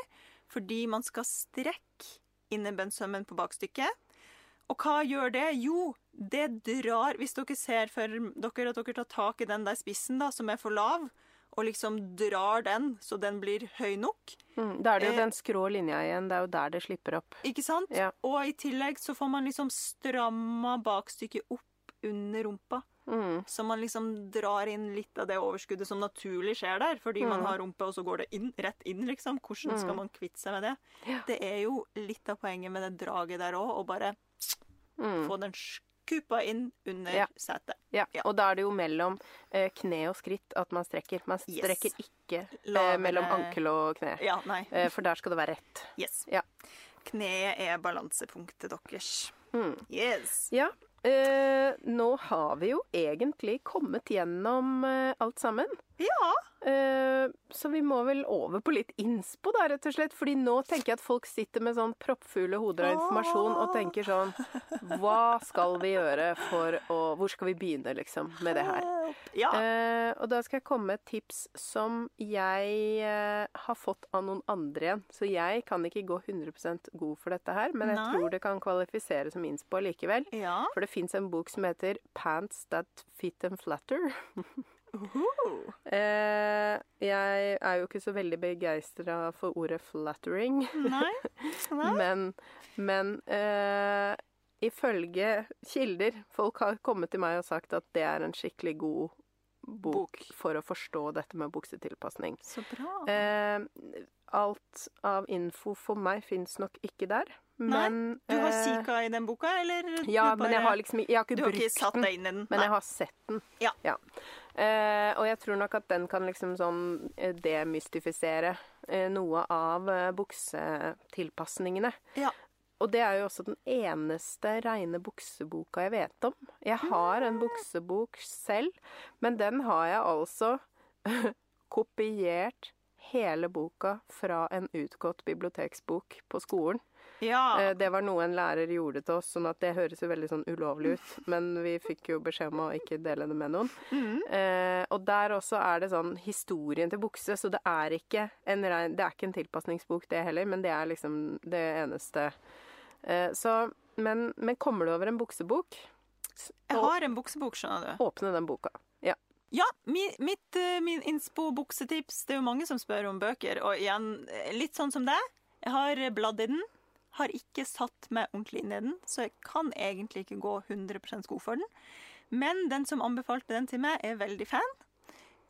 Fordi man skal strekke innebensømmen på bakstykket. Og hva gjør det? Jo, det drar Hvis dere ser for dere at dere tar tak i den der spissen da, som er for lav, og liksom drar den så den blir høy nok, Mm. Da er det jo Eh, den skrå linja igjen. Det er jo der det slipper opp. ikke sant? Ja. Og i tillegg så får man liksom stramma bakstykket opp under rumpa. Mm. Så man liksom drar inn litt av det overskuddet som naturlig skjer der, fordi man Mm. har rumpe, og så går det inn, rett inn, liksom. Hvordan skal Mm. man kvitte seg med det? Ja. Det er jo litt av poenget med det draget der òg, å bare Mm. Få den skupa inn under Ja. setet. Ja. Ja. Og da er det jo mellom eh, kne og skritt at man strekker. Man Yes. strekker ikke eh, mellom ankel og kne. Ja. Eh, for der skal det være rett. Yes. Ja. Kneet er balansepunktet deres. Mm. Yes. Ja. Eh, nå har vi jo egentlig kommet gjennom eh, alt sammen. Ja. Eh, så vi må vel over på litt innspo, da, rett og slett. Fordi nå tenker jeg at folk sitter med sånn proppfulle hoder av informasjon og tenker sånn Hva skal vi gjøre for å Hvor skal vi begynne, liksom, med det her? Ja. Eh, og da skal jeg komme med et tips som jeg eh, har fått av noen andre igjen. Så jeg kan ikke gå 100% god for dette her, men jeg Nei. tror det kan kvalifisere som innspo likevel. ja. For det fins en bok som heter 'Pants That Fit and Flatter'. Eh, jeg er jo ikke så veldig begeistra for ordet 'flattering', Nei. Nei. men, men eh, ifølge kilder Folk har kommet til meg og sagt at det er en skikkelig god bok, Bok. for å forstå dette med buksetilpasning. Så bra. Eh, alt av info for meg fins nok ikke der, Nei, Du har eh, kikka i den boka, eller? Ja, du men jeg har liksom Jeg har ikke brukt den. Men jeg har sett den. Ja. Eh, og jeg tror nok at den kan liksom sånn eh, demystifisere eh, noe av eh, buksetilpasningene. Ja. Og det er jo også den eneste reine bukseboka jeg vet om. Jeg har en buksebok selv, men den har jeg altså kopiert hele boka fra en utgått biblioteksbok på skolen. Ja. Eh, Det var noe en lærer gjorde til oss, sånn at det høres jo veldig sånn ulovlig ut. Men vi fikk jo beskjed om å ikke dele det med noen. Mm. Eh, og der også er det sånn historien til bukse, så det er ikke en rein Det er ikke en tilpasningsbok, det heller, men det er liksom det eneste. Eh, så men, men kommer du over en buksebok, Jeg har en buksebok, skjønner du. åpne den boka. Ja. Ja, mi, mitt eh, min innspo-buksetips Det er jo mange som spør om bøker, og igjen, eh, litt sånn som deg. Jeg har bladd i den. Har ikke satt meg ordentlig inn i den, så jeg kan egentlig ikke gå 100 god for den. Men den som anbefalte den til meg, er veldig fan.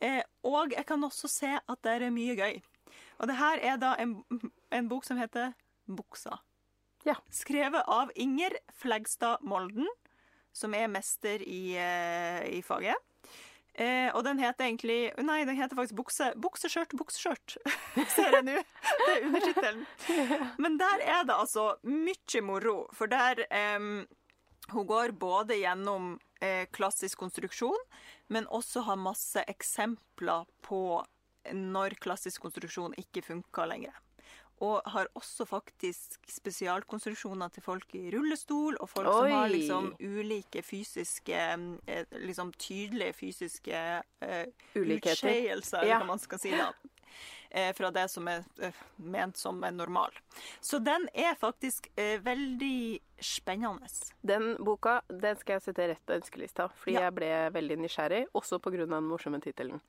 Eh, og jeg kan også se at det er mye gøy. Og det her er da en, en bok som heter Buksa. Ja. Skrevet av Inger Flegstad Molden, som er mester i, eh, i faget. Eh, og den heter egentlig Nei, den heter faktisk bukse, Bukseskjørt, bukseskjørt, ser jeg nå. Det er undertittelen. Men der er det altså mye moro, for der eh, Hun går både gjennom eh, klassisk konstruksjon, men også har masse eksempler på når klassisk konstruksjon ikke funker lenger. Og har også faktisk spesialkonstruksjoner til folk i rullestol, og folk som har liksom ulike fysiske eh, Liksom tydelige fysiske uh, utskeielser, Ja. hva man skal si da. Eh, fra det som er ment som en normal. Så den er faktisk eh, veldig spennende. Den boka den skal jeg sette rett på ønskelista, fordi Ja. jeg ble veldig nysgjerrig, også av den morsomme tittelen.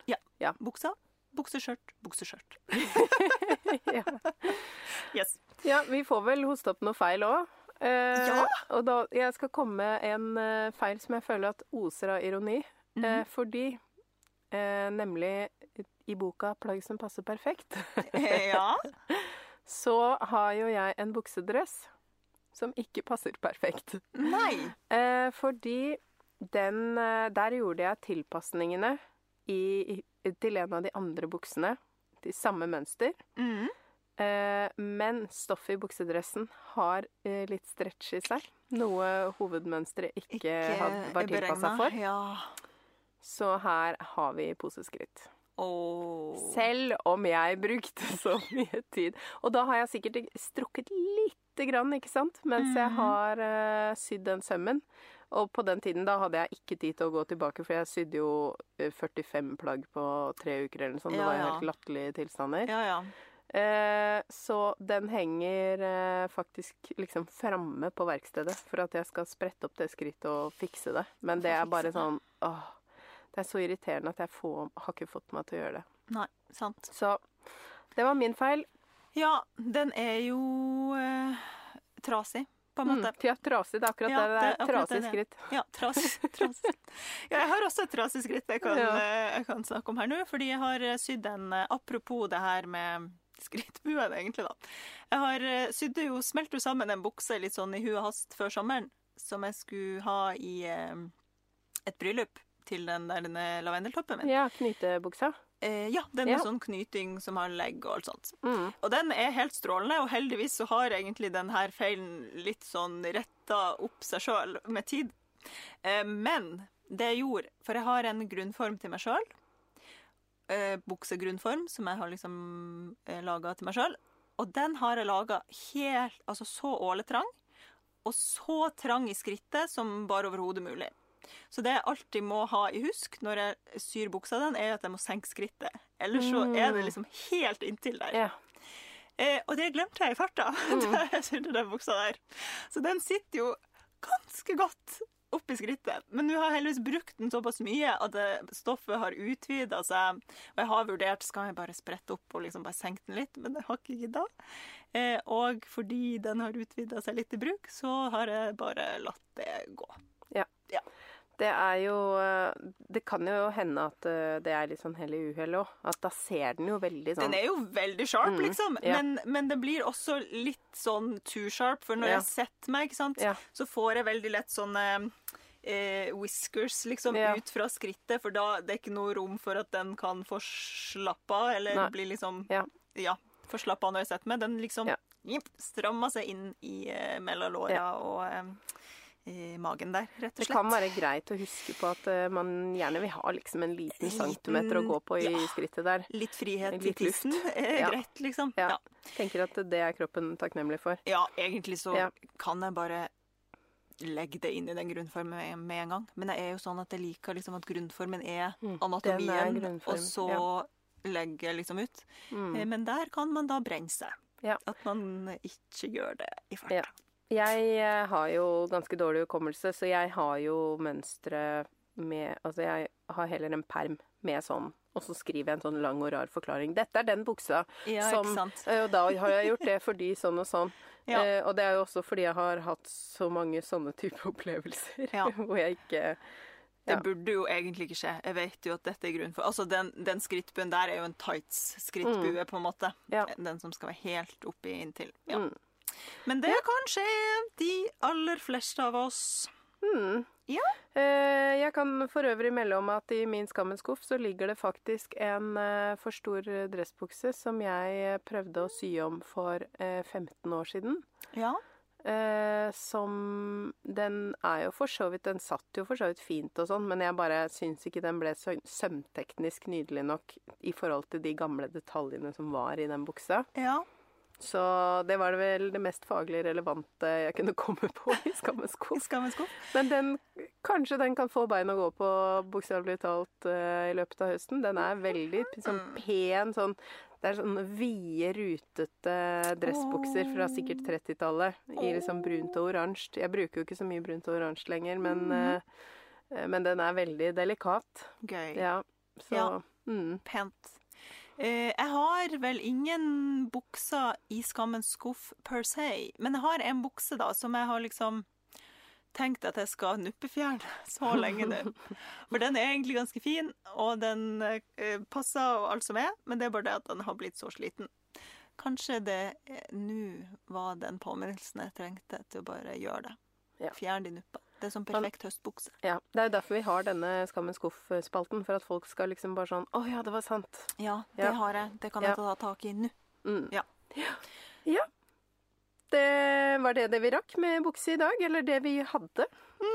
Buksa, bukseskjørt, bukseskjørt. ja. Yes. Ja, vi får vel hoste opp noe feil òg. Eh, Ja. Og da, jeg skal komme med en eh, feil som jeg føler at oser av ironi. Mhm. eh, fordi eh, nemlig i boka 'Plagg som passer perfekt', ja. så har jo jeg en buksedress som ikke passer perfekt. Nei. Eh, fordi den eh, Der gjorde jeg tilpasningene i, til en av de andre buksene. Til samme mønster. Mm. Eh, men stoffet i buksedressen har eh, litt stretch i seg. Noe hovedmønsteret ikke, ikke hadde vært tilpassa for. Ja. Så her har vi poseskritt. Oh. Selv om jeg brukte så mye tid. Og da har jeg sikkert strukket lite grann, ikke sant? Mens jeg Mhm. har eh, sydd den sømmen. Og på den tiden da hadde jeg ikke tid til å gå tilbake, for jeg sydde jo eh, 45 plagg på tre uker eller noe sånt. Det Ja, var jo helt latterlige tilstander. Ja, ja. Eh, så den henger eh, faktisk liksom framme på verkstedet for at jeg skal sprette opp det skrittet og fikse det. Men det er bare sånn åh, Det er så irriterende at jeg får, har ikke fått meg til å gjøre det. Nei, sant. Så det var min feil. Ja, den er jo eh, trasig, på en måte. Mm, ja, trasig. Det er akkurat Ja, det. Det er trasig skritt. Ja, trasig. tras. Ja, jeg har også et trasig skritt jeg kan, Ja. eh, jeg kan snakke om her nå. Fordi jeg har eh, sydd en eh, Apropos det her med skrittbuen, egentlig, da. Jeg har sydd jo, smelt jo sammen en bukse litt sånn i hu og hast før sommeren. som jeg skulle ha i eh, et bryllup til den der denne lavendeltoppen min. Ja, knytebuksa. Eh, ja, den Ja. med sånn knyting som har legg og alt sånt. Mm. Og den er helt strålende, og heldigvis så har egentlig den her feilen litt sånn retta opp seg sjøl med tid. Eh, men det jeg gjorde For jeg har en grunnform til meg sjøl. Eh, buksegrunnform som jeg har liksom eh, laga til meg sjøl. Og den har jeg laga helt Altså så åletrang, og så trang i skrittet som bare overhodet mulig. Så det jeg alltid må ha i husk når jeg syr buksa den, er at jeg må senke skrittet. Ellers så er det liksom helt inntil der. Ja. Eh, og det glemte jeg i farta da jeg sydde den buksa der. Så den sitter jo ganske godt oppi skrittet. Men nå har jeg heldigvis brukt den såpass mye at det, stoffet har utvida seg. Og jeg har vurdert skal jeg bare sprette opp og liksom bare senke den litt, men det har ikke gidda. Eh, og fordi den har utvida seg litt i bruk, så har jeg bare latt det gå. Det er jo eh, Det kan jo hende at eh, det er litt sånn hell i uhell òg. At da ser den jo veldig sånn Den er jo veldig sharp, Mm, liksom. ja. Men, men det blir også litt sånn too sharp, for når Ja. jeg setter meg, ikke sant, Ja. så får jeg veldig lett sånne eh, whiskers liksom ut fra skrittet, for da det er ikke noe rom for at den kan få slappe av, eller Nei. bli liksom Ja. få slappe av når jeg setter meg. Den liksom Ja. Jip, strammer seg inn i eh, mellom låra og eh, i magen der, rett og slett. Det kan være greit å huske på at eh, man gjerne vil ha liksom en liten centimeter å gå på i ja. skrittet der. Litt frihet i Litt luft. tissen er Ja. greit, liksom. Ja. ja. Tenker at det er kroppen takknemlig for. Ja, egentlig så Ja. kan jeg bare legge det inn i den grunnformen med, en gang. Men det er jo sånn at jeg liker liksom at grunnformen er Mm, anatomien, er og så legger jeg liksom ut. Mm. Eh, Men der kan man da brenne seg. Ja. At man ikke gjør det i farta. Jeg eh, har jo ganske dårlig hukommelse, så jeg har jo mønstre med Altså, jeg har heller en perm med sånn, og så skriver jeg en sånn lang og rar forklaring. Dette er den buksa, Ja, som eh, Og da har jeg gjort det fordi sånn og sånn. Ja. Eh, og det er jo også fordi jeg har hatt så mange sånne type opplevelser Ja. hvor jeg ikke Det burde jo egentlig ikke skje. Jeg vet jo at dette er grunnen for Altså, den, den skrittbuen der er jo en tights-skrittbue, på en måte. Mm. Den som skal være helt oppi inntil. Ja. Mm. Men det kan skje de aller fleste av oss. Mm. Ja. Eh, jeg kan for øvrig melde om at i min skammens skuff så ligger det faktisk en eh, for stor dressbukse som jeg eh, prøvde å sy om for eh, 15 år siden. Ja. Eh, som Den er jo for så vidt Den satt jo for så vidt fint og sånn, men jeg bare syns ikke den ble så sømteknisk nydelig nok i forhold til de gamle detaljene som var i den buksa. ja. Så det var det vel det mest faglig relevante jeg kunne komme på i skammesko. Skammens. Men den, kanskje den kan få bein å gå på, bokstavelig talt, uh, i løpet av høsten. Den er veldig sånn pen, sånn Det er sånne vide, rutete dressbukser fra sikkert 30-tallet i liksom brunt og oransje. Jeg bruker jo ikke så mye brunt og oransje lenger, men, uh, men den er veldig delikat. Gøy. Ja, så Ja. Mm. Pent. Eh, jeg har vel ingen bukser i skammens skuff per se, men jeg har en bukse da som jeg har liksom tenkt at jeg skal nuppefjerne så lenge nå. For den er egentlig ganske fin, og den eh, passer og alt som er, men det er bare det at den har blitt så sliten. Kanskje det eh, nå var den påminnelsen jeg trengte til å bare gjøre det. Ja. Fjern de nuppa. Det er som perfekt høstbukse. Ja, Det er jo derfor vi har denne Skammens skuff-spalten. For at folk skal liksom bare sånn Å ja, det var sant. Ja, det Ja. har jeg. Det kan jeg ta tak i nå. Mm. Ja. ja. Det var det det vi rakk med bukse i dag. Eller det vi hadde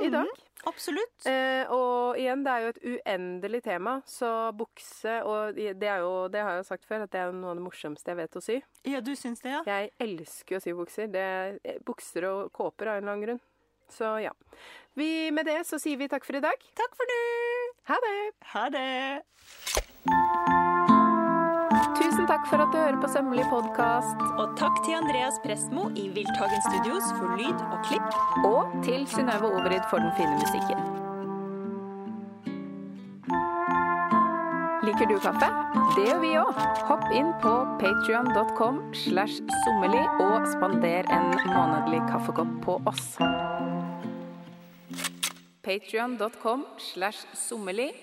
i dag. Absolutt. Eh, og igjen, det er jo et uendelig tema, så bukse Og det er jo, det har jeg jo sagt før, at det er noe av det morsomste jeg vet å sy. Ja, du syns det, ja? Jeg elsker å sy bukser. Det er bukser og kåper av en eller annen grunn. Så ja. Vi, med det så sier vi takk for i dag. Takk for nå. Ha det! Ha det! Tusen takk for at du hører på Sømmelig podkast. Og takk til Andreas Prestmo i Wildtagen Studios for lyd og klipp. Og til Synnøve Overid for den fine musikken. Liker du kaffe? Det gjør vi òg. Hopp inn på patrion.com slash sommerlig og spander en månedlig kaffekopp på oss. Patrion.com slash sommerli